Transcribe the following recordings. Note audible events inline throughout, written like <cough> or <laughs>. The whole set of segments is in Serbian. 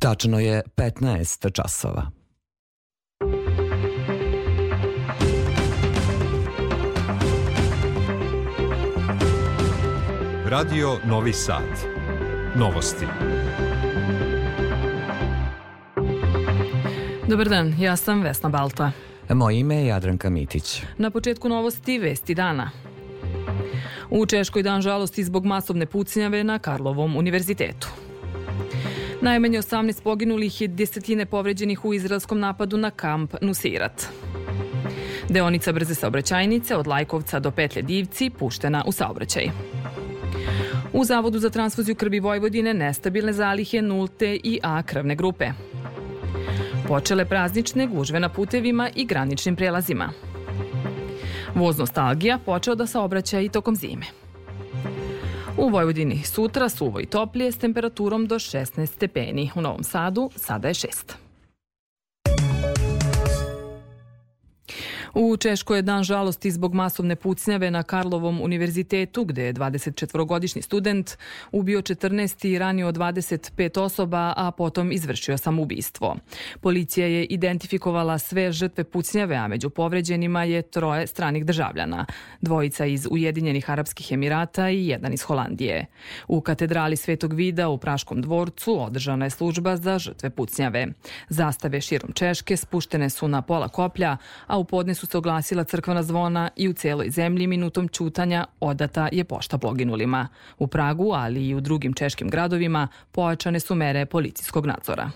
Tačno je 15 časova. Radio Novi Sad. Novosti. Dobar dan, ja sam Vesna Balta. Moje ime je Jadranka Mitić. Na početku novosti Vesti dana. U Češkoj dan žalosti zbog masovne pucnjave na Karlovom univerzitetu. Najmanje 18 poginulih i desetine povređenih u izraelskom napadu na kamp Nusirat. Deonica brze saobraćajnice od Lajkovca do Petlje Divci puštena u saobraćaj. U Zavodu za transfuziju krvi Vojvodine nestabilne zalihe nulte i A krvne grupe. Počele praznične gužve na putevima i graničnim prelazima. Voz nostalgija počeo da saobraća i tokom zime. U Vojvodini sutra suvo i toplije s temperaturom do 16 stepeni. U Novom Sadu sada je 6. U Češkoj je dan žalosti zbog masovne pucnjave na Karlovom univerzitetu, gde je 24-godišnji student ubio 14 i ranio 25 osoba, a potom izvršio samoubistvo. Policija je identifikovala sve žrtve pucnjave, a među povređenima je troje stranih državljana, dvojica iz Ujedinjenih Arapskih Emirata i jedan iz Holandije. U katedrali Svetog Vida u Praškom dvorcu održana je služba za žrtve pucnjave. Zastave širom Češke spuštene su na pola koplja, a u podne su se oglasila crkvena zvona i u celoj zemlji minutom čutanja odata je pošta poginulima. U Pragu, ali i u drugim češkim gradovima, pojačane su mere policijskog nadzora.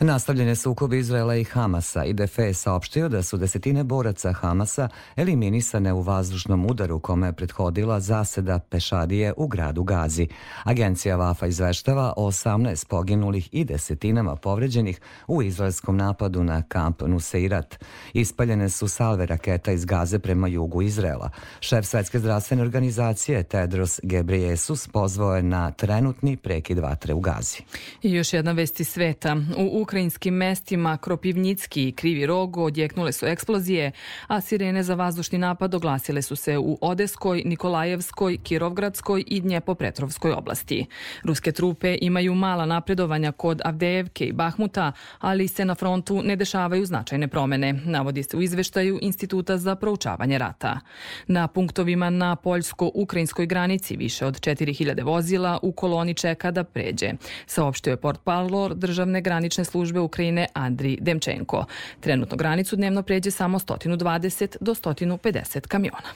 Nastavljene sukobi Izraela i Hamasa i DF je saopštio da su desetine boraca Hamasa eliminisane u vazdušnom udaru kome je prethodila zaseda pešadije u gradu Gazi. Agencija Vafa izveštava o 18 poginulih i desetinama povređenih u izraelskom napadu na kamp Nuseirat. Ispaljene su salve raketa iz Gaze prema jugu Izraela. Šef Svetske zdravstvene organizacije Tedros Gebreyesus pozvao je na trenutni prekid vatre u Gazi. I još jedna vesti sveta. U ukrajinskim mestima Kropivnicki i Krivi Rog odjeknule su eksplozije, a sirene za vazdušni napad oglasile su se u Odeskoj, Nikolajevskoj, Kirovgradskoj i Dnjepopetrovskoj oblasti. Ruske trupe imaju mala napredovanja kod Avdejevke i Bahmuta, ali se na frontu ne dešavaju značajne promene, navodi se u izveštaju Instituta za proučavanje rata. Na punktovima na poljsko-ukrajinskoj granici više od 4000 vozila u koloni čeka da pređe, saopštio je port Parlor državne granične službe službe Ukrajine Andri Demčenko. Trenutno granicu dnevno pređe samo 120 do 150 kamiona.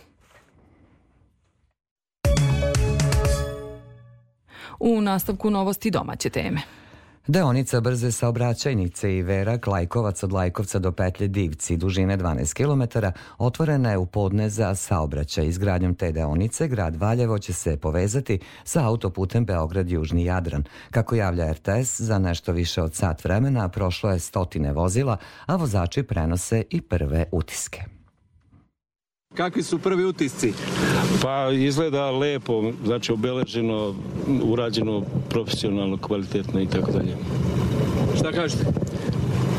U nastavku novosti domaće teme. Deonica brze saobraćajnice i Verak Lajkovac od Lajkovca do petlje Divci dužine 12 km otvorena je u podne za saobraćaj. Izgradnjom te deonice grad Valjevo će se povezati sa autoputem Beograd-Južni Jadran. Kako javlja RTS, za nešto više od sat vremena prošlo je stotine vozila, a vozači prenose i prve utiske. Kakvi su prvi utisci? Pa izgleda lepo, znači obeleženo, urađeno profesionalno, kvalitetno i tako dalje. Šta kažete?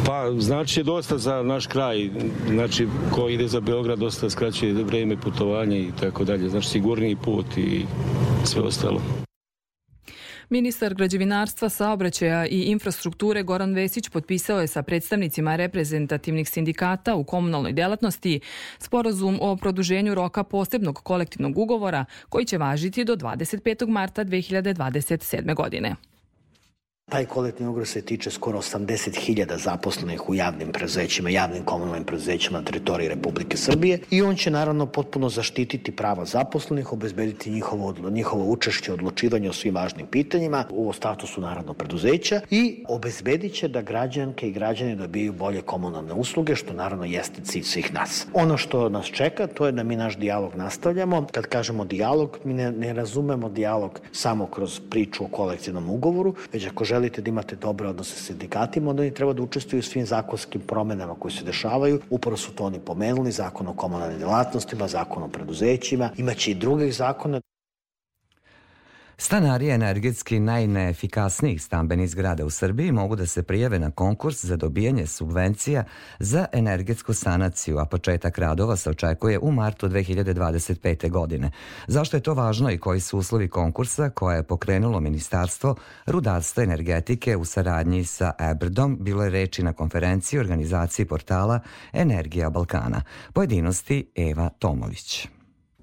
Pa znači dosta za naš kraj, znači ko ide za Beograd dosta skraćuje vreme putovanja i tako dalje, znači sigurniji put i sve ostalo. Ministar građevinarstva, saobraćaja i infrastrukture Goran Vesić potpisao je sa predstavnicima reprezentativnih sindikata u komunalnoj delatnosti sporazum o produženju roka posebnog kolektivnog ugovora koji će važiti do 25. marta 2027. godine. Taj kolektivni ugovor se tiče skoro 80.000 zaposlenih u javnim preduzećima, javnim komunalnim preduzećima na teritoriji Republike Srbije i on će naravno potpuno zaštititi prava zaposlenih, obezbediti njihovo, njihovo učešće odlučivanje o svim važnim pitanjima u statusu naravno preduzeća i obezbedit će da građanke i građani dobiju bolje komunalne usluge, što naravno jeste cilj svih nas. Ono što nas čeka, to je da mi naš dijalog nastavljamo. Kad kažemo dijalog, mi ne, ne razumemo dijalog samo kroz priču o kolektivnom ugovoru, već ako želite da imate dobre odnose sa sindikatima, onda oni treba da učestvuju u svim zakonskim promenama koje se dešavaju. Upravo su to oni pomenuli, zakon o komunalnim delatnostima, zakon o preduzećima, imaće i drugih zakona. Stanari energetski najneefikasnijih stambenih zgrada u Srbiji mogu da se prijave na konkurs za dobijanje subvencija za energetsku sanaciju, a početak radova se očekuje u martu 2025. godine. Zašto je to važno i koji su uslovi konkursa koje je pokrenulo Ministarstvo rudarstva energetike u saradnji sa Ebrdom, bilo je reči na konferenciji organizaciji portala Energija Balkana. Pojedinosti Eva Tomović.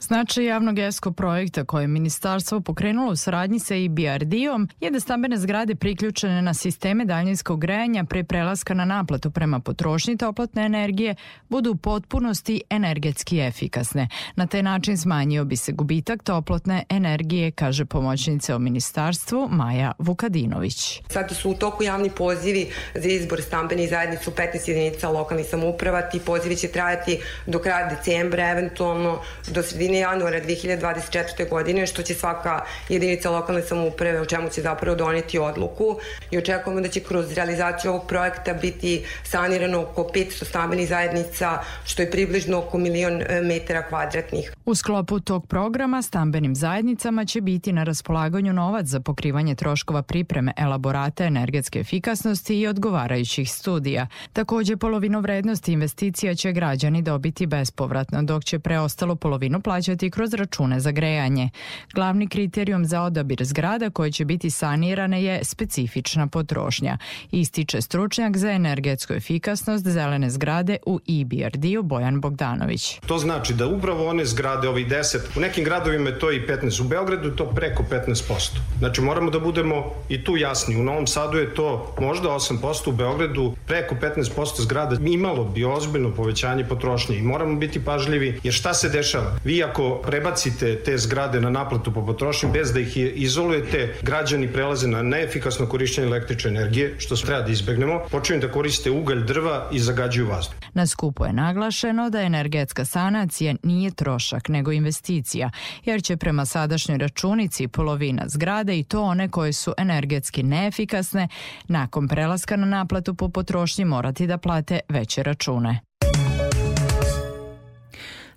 Značaj javnog ESCO projekta koje je ministarstvo pokrenulo u saradnji sa IBRD-om je da stambene zgrade priključene na sisteme daljinskog grejanja pre prelaska na naplatu prema potrošnji toplotne energije budu u potpunosti energetski efikasne. Na taj način smanjio bi se gubitak toplotne energije, kaže pomoćnica o ministarstvu Maja Vukadinović. Sada su u toku javni pozivi za izbor stambenih zajednica u 15 jedinica lokalnih samuprava. Ti pozivi će trajati do kraja decembra, eventualno do sredine sredine januara 2024. godine, što će svaka jedinica lokalne samouprave, o čemu će zapravo doneti odluku i očekujemo da će kroz realizaciju ovog projekta biti sanirano oko 500 stambenih zajednica, što je približno oko milion e, metara kvadratnih. U sklopu tog programa stambenim zajednicama će biti na raspolaganju novac za pokrivanje troškova pripreme elaborata energetske efikasnosti i odgovarajućih studija. Takođe, polovinu vrednosti investicija će građani dobiti bespovratno, dok će preostalo polovinu plaćati plaćati kroz račune za grejanje. Glavni kriterijum za odabir zgrada koje će biti sanirane je specifična potrošnja. Ističe stručnjak za energetsku efikasnost zelene zgrade u EBRD-u Bojan Bogdanović. To znači da upravo one zgrade, ovi 10, u nekim gradovima je to i 15, u Beogradu je to preko 15%. Znači moramo da budemo i tu jasni. U Novom Sadu je to možda 8%, u Beogradu preko 15% zgrada imalo bi ozbiljno povećanje potrošnje i moramo biti pažljivi jer šta se dešava? Vi ako prebacite te zgrade na naplatu po potrošnji bez da ih izolujete, građani prelaze na neefikasno korišćenje električne energije, što treba da izbegnemo, počinju da koriste ugalj drva i zagađuju vazduh. Na skupu je naglašeno da energetska sanacija nije trošak, nego investicija, jer će prema sadašnjoj računici polovina zgrade i to one koje su energetski neefikasne, nakon prelaska na naplatu po potrošnji morati da plate veće račune.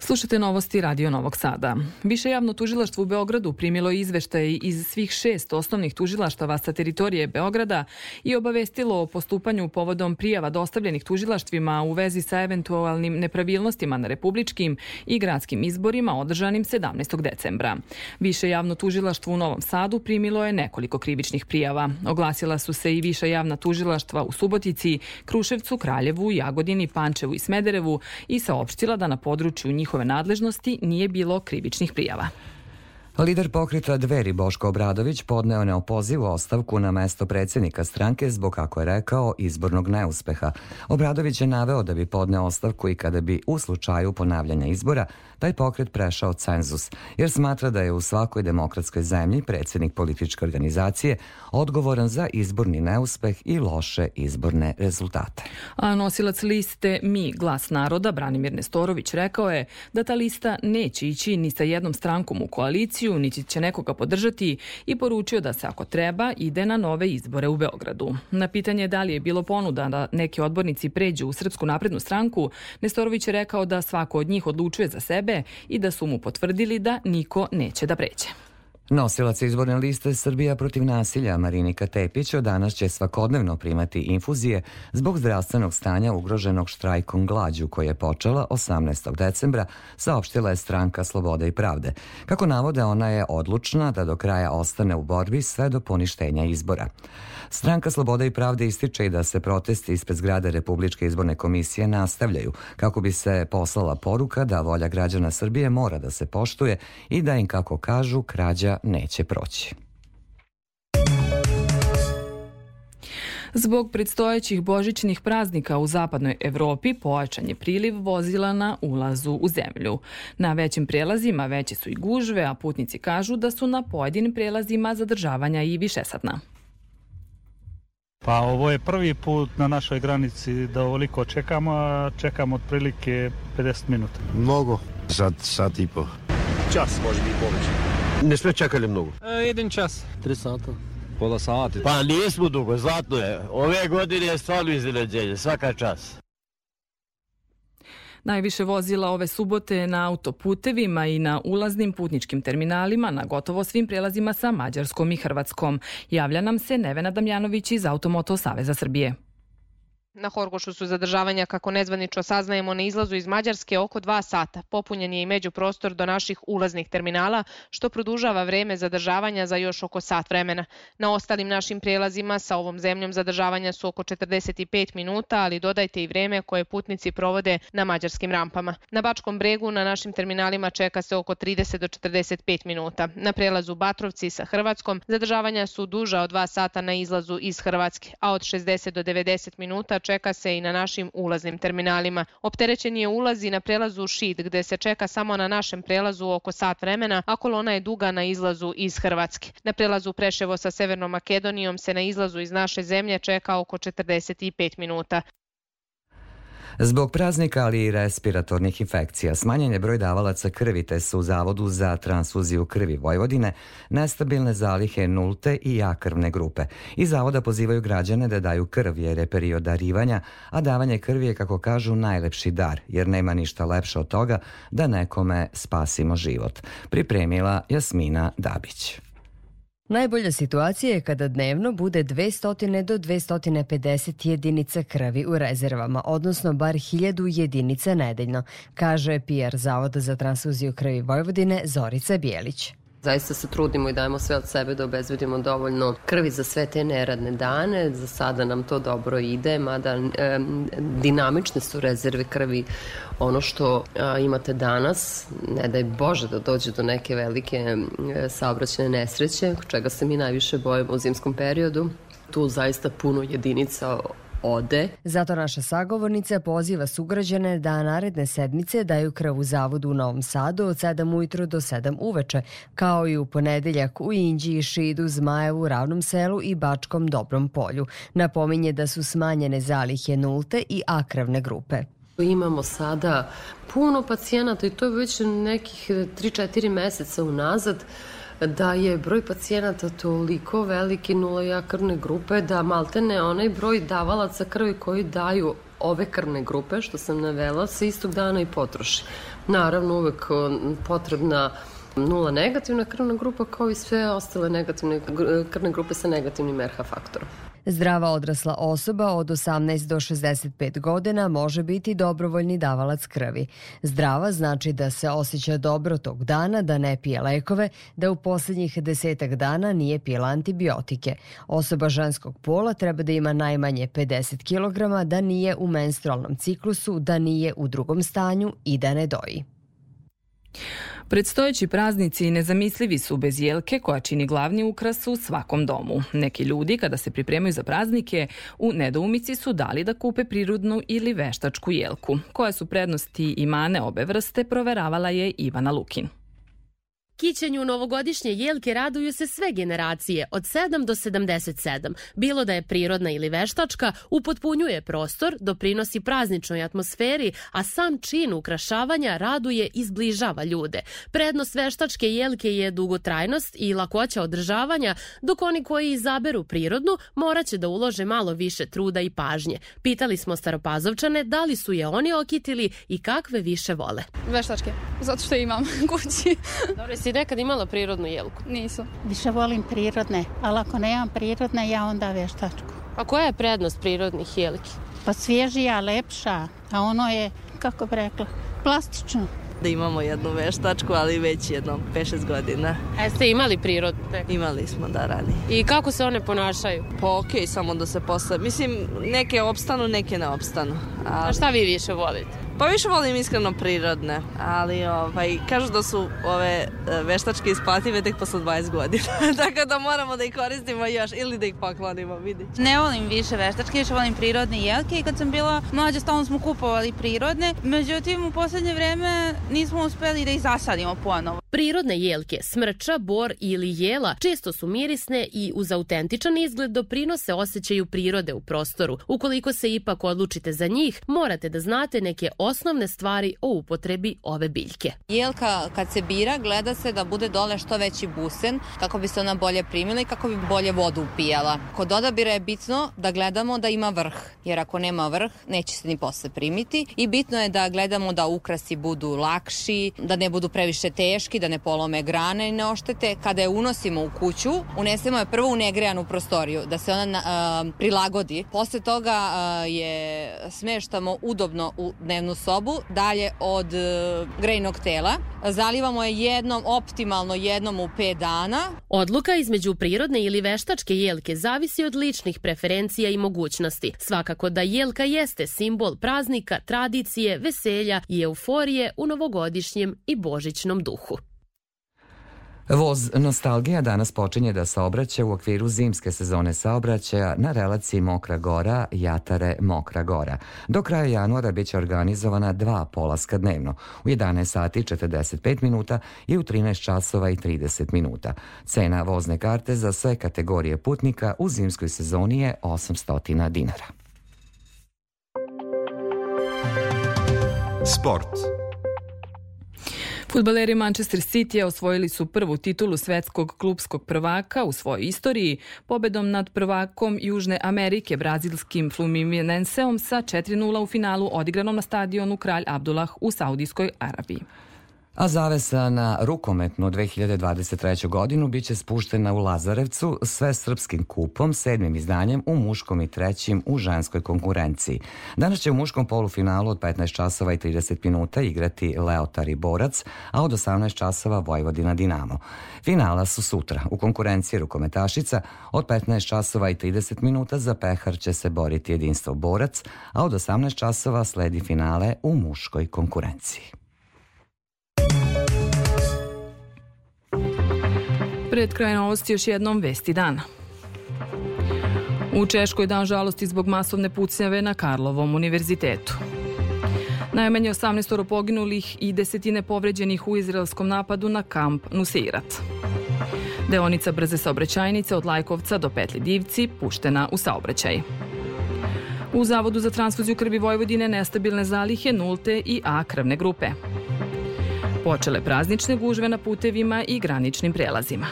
Slušate novosti Radio Novog Sada. Više javno tužilaštvo u Beogradu primilo izveštaj iz svih šest osnovnih tužilaštava sa teritorije Beograda i obavestilo o postupanju povodom prijava dostavljenih tužilaštvima u vezi sa eventualnim nepravilnostima na republičkim i gradskim izborima održanim 17. decembra. Više javno tužilaštvo u Novom Sadu primilo je nekoliko krivičnih prijava. Oglasila su se i više javna tužilaštva u Subotici, Kruševcu, Kraljevu, Jagodini, Pančevu i Smederevu i saopštila da na području njih njihove nadležnosti nije bilo krivičnih prijava. Lider pokreta Dveri Boško Obradović podneo neopozivu ostavku na mesto predsednika stranke zbog, kako je rekao, izbornog neuspeha. Obradović je naveo da bi podneo ostavku i kada bi u slučaju ponavljanja izbora taj pokret prešao cenzus, jer smatra da je u svakoj demokratskoj zemlji predsednik političke organizacije odgovoran za izborni neuspeh i loše izborne rezultate. A nosilac liste Mi glas naroda Branimir Nestorović rekao je da ta lista neće ići ni sa jednom strankom u koaliciju, niti će nekoga podržati i poručio da se ako treba ide na nove izbore u Beogradu. Na pitanje da li je bilo ponuda da neki odbornici pređu u Srpsku naprednu stranku, Nestorović je rekao da svako od njih odlučuje za sebe i da su mu potvrdili da niko neće da pređe. Nosilac izborne liste Srbija protiv nasilja Marinika Tepić od danas će svakodnevno primati infuzije zbog zdravstvenog stanja ugroženog štrajkom glađu koji je počela 18. decembra, saopštila je stranka Slobode i pravde. Kako navode, ona je odlučna da do kraja ostane u borbi sve do poništenja izbora. Stranka Sloboda i pravde ističe i da se protesti ispred zgrade Republičke izborne komisije nastavljaju kako bi se poslala poruka da volja građana Srbije mora da se poštuje i da im, kako kažu, krađa neće proći. Zbog predstojećih božićnih praznika u zapadnoj Evropi pojačan je priliv vozila na ulazu u zemlju. Na većim prelazima veće su i gužve, a putnici kažu da su na pojedinim prelazima zadržavanja i višesatna. Pa ovo je prvi put na našoj granici da ovoliko čekamo, a čekamo otprilike 50 minuta. Mnogo, sat, sat i po. Čas može biti poveće. Ne sme čekali mnogo. E, jedan čas. Tri sata. Pola sati. Pa nismo dugo, zlatno je. Ove godine je stvarno iznenađenje, svaka čas. Najviše vozila ove subote na autoputevima i na ulaznim putničkim terminalima na gotovo svim prelazima sa Mađarskom i Hrvatskom. Javlja nam se Nevena Damjanović iz Automoto Saveza Srbije. Na Horgošu su zadržavanja, kako nezvanično saznajemo, na izlazu iz Mađarske oko dva sata. Popunjen je i međuprostor do naših ulaznih terminala, što produžava vreme zadržavanja za još oko sat vremena. Na ostalim našim prijelazima sa ovom zemljom zadržavanja su oko 45 minuta, ali dodajte i vreme koje putnici provode na mađarskim rampama. Na Bačkom bregu na našim terminalima čeka se oko 30 do 45 minuta. Na prelazu Batrovci sa Hrvatskom zadržavanja su duža od 2 sata na izlazu iz Hrvatske, a od 60 do 90 minuta čeka se i na našim ulaznim terminalima. Opterećen je ulaz i na prelazu Šid, gde se čeka samo na našem prelazu oko sat vremena, a kolona je duga na izlazu iz Hrvatske. Na prelazu Preševo sa Severnom Makedonijom se na izlazu iz naše zemlje čeka oko 45 minuta. Zbog praznika, ali i respiratornih infekcija, smanjen je broj davalaca krvi, te su u Zavodu za transfuziju krvi Vojvodine nestabilne zalihe nulte i A krvne grupe. I Zavoda pozivaju građane da daju krv, jer je period darivanja, a davanje krvi je, kako kažu, najlepši dar, jer nema ništa lepše od toga da nekome spasimo život. Pripremila Jasmina Dabić. Najbolja situacija je kada dnevno bude 200 do 250 jedinica krvi u rezervama, odnosno bar 1000 jedinica nedeljno, kaže PR Zavoda za transfuziju krvi Vojvodine Zorica Bijelić. Zaista se trudimo i dajemo sve od sebe da obezbedimo dovoljno krvi za sve te neradne dane. Za sada nam to dobro ide, mada e, dinamične su rezerve krvi. Ono što a, imate danas, ne daj Bože da dođe do neke velike e, saobraćene nesreće, čega se mi najviše bojimo u zimskom periodu. Tu zaista puno jedinica ode. Zato naša sagovornica poziva sugrađane da naredne sedmice daju krv u zavodu u Novom Sadu od 7 ujutro do 7 uveče, kao i u ponedeljak u Inđiji, Šidu, Zmajevu, Ravnom selu i Bačkom Dobrom polju. Napominje da su smanjene zalihe nulte i akrevne grupe. Imamo sada puno pacijenata i to je već nekih 3-4 meseca unazad da je broj pacijenata toliko veliki nula krvne grupe da maltene onaj broj davalaca krvi koji daju ove krvne grupe, što sam navela, se istog dana i potroši. Naravno, uvek potrebna nula negativna krvna grupa kao i sve ostale negativne krvne grupe sa negativnim RH faktorom. Zdrava odrasla osoba od 18 do 65 godina može biti dobrovoljni davalac krvi. Zdrava znači da se osjeća dobro tog dana, da ne pije lekove, da u poslednjih desetak dana nije pijela antibiotike. Osoba ženskog pola treba da ima najmanje 50 kg, da nije u menstrualnom ciklusu, da nije u drugom stanju i da ne doji. Predstojeći praznici nezamislivi su bez jelke koja čini glavni ukras u svakom domu. Neki ljudi kada se pripremaju za praznike u nedoumici su dali da kupe prirodnu ili veštačku jelku. Koje su prednosti i mane obe vrste proveravala je Ivana Lukin. Kićenju novogodišnje jelke raduju se sve generacije, od 7 do 77. Bilo da je prirodna ili veštačka, upotpunjuje prostor, doprinosi prazničnoj atmosferi, a sam čin ukrašavanja raduje i zbližava ljude. Prednost veštačke jelke je dugotrajnost i lakoća održavanja, dok oni koji izaberu prirodnu moraće da ulože malo više truda i pažnje. Pitali smo staropazovčane da li su je oni okitili i kakve više vole. Veštačke, zato što imam <laughs> kući. Dobro, si nekad imala prirodnu jelku? Nisam. Više volim prirodne, ali ako nemam prirodne, ja onda veštačku. A koja je prednost prirodnih jelki? Pa svježija, lepša, a ono je, kako bi rekla, plastično da imamo jednu veštačku, ali već jedno 5-6 godina. A ste imali prirodnu? Imali smo, da, rani. I kako se one ponašaju? Pa okej, okay, samo da se posle... Mislim, neke opstanu, neke ne opstanu. Ali... A šta vi više volite? Pa više volim iskreno prirodne, ali ovaj, kažu da su ove e, veštačke isplative tek posle 20 godina. <laughs> Tako da moramo da ih koristimo još ili da ih poklonimo, vidi. Ne volim više veštačke, više volim prirodne jelke i kad sam bila mlađa stalno smo kupovali prirodne, međutim u poslednje vreme nismo uspeli da ih zasadimo ponovo. Prirodne jelke, smrča, bor ili jela često su mirisne i uz autentičan izgled doprinose osjećaju prirode u prostoru. Ukoliko se ipak odlučite za njih, morate da znate neke osnovne stvari o upotrebi ove biljke. Jelka kad se bira gleda se da bude dole što veći busen kako bi se ona bolje primila i kako bi bolje vodu upijala. Kod odabira je bitno da gledamo da ima vrh, jer ako nema vrh neće se ni posle primiti i bitno je da gledamo da ukrasi budu lakši, da ne budu previše teški, da ne polome grane i ne oštete. Kada je unosimo u kuću, unesemo je prvo u negrejanu prostoriju, da se ona uh, prilagodi. Posle toga uh, je smeštamo udobno u dnevnu sobu, dalje od uh, grejnog tela. Zalivamo je jednom, optimalno jednom u 5 dana. Odluka između prirodne ili veštačke jelke zavisi od ličnih preferencija i mogućnosti. Svakako da jelka jeste simbol praznika, tradicije, veselja i euforije u novogodišnjem i božićnom duhu. Voz Nostalgija danas počinje da saobraća u okviru zimske sezone saobraćaja na relaciji Mokra Gora, Jatare, Mokra Gora. Do kraja januara biće organizovana dva polaska dnevno, u 11 sati 45 minuta i u 13 časova i 30 minuta. Cena vozne karte za sve kategorije putnika u zimskoj sezoni je 800 dinara. Sport. Futbaleri Manchester City osvojili su prvu titulu svetskog klubskog prvaka u svojoj istoriji pobedom nad prvakom Južne Amerike brazilskim Fluminenseom sa 4-0 u finalu odigranom na stadionu Kralj Abdullah u Saudijskoj Arabiji. A zavesa na rukometnu 2023. godinu biće spuštena u Lazarevcu sve srpskim kupom, sedmim izdanjem u muškom i trećim u ženskoj konkurenciji. Danas će u muškom polufinalu od 15 časova i 30 minuta igrati Leotar i Borac, a od 18 časova Vojvodina Dinamo. Finala su sutra. U konkurenciji rukometašica od 15 časova i 30 minuta za pehar će se boriti jedinstvo Borac, a od 18 časova sledi finale u muškoj konkurenciji. Pred kraj novosti još jednom vesti dana. U Češkoj dan žalosti zbog masovne pucnjave na Karlovom univerzitetu. Najmanje 18 poginulih i desetine povređenih u izraelskom napadu na kamp Nusirat. Deonica brze saobraćajnice od Lajkovca do Petli Divci puštena u saobraćaj. U Zavodu za transfuziju krvi Vojvodine nestabilne zalihe nulte i A krvne grupe. Počele praznične gužve na putevima i graničnim prelazima.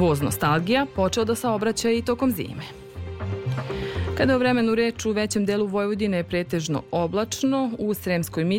Voz Nostalgija počeo da saobraća i tokom zime. Kada je o vremenu reč u većem delu Vojvodine je pretežno oblačno, u Sremskoj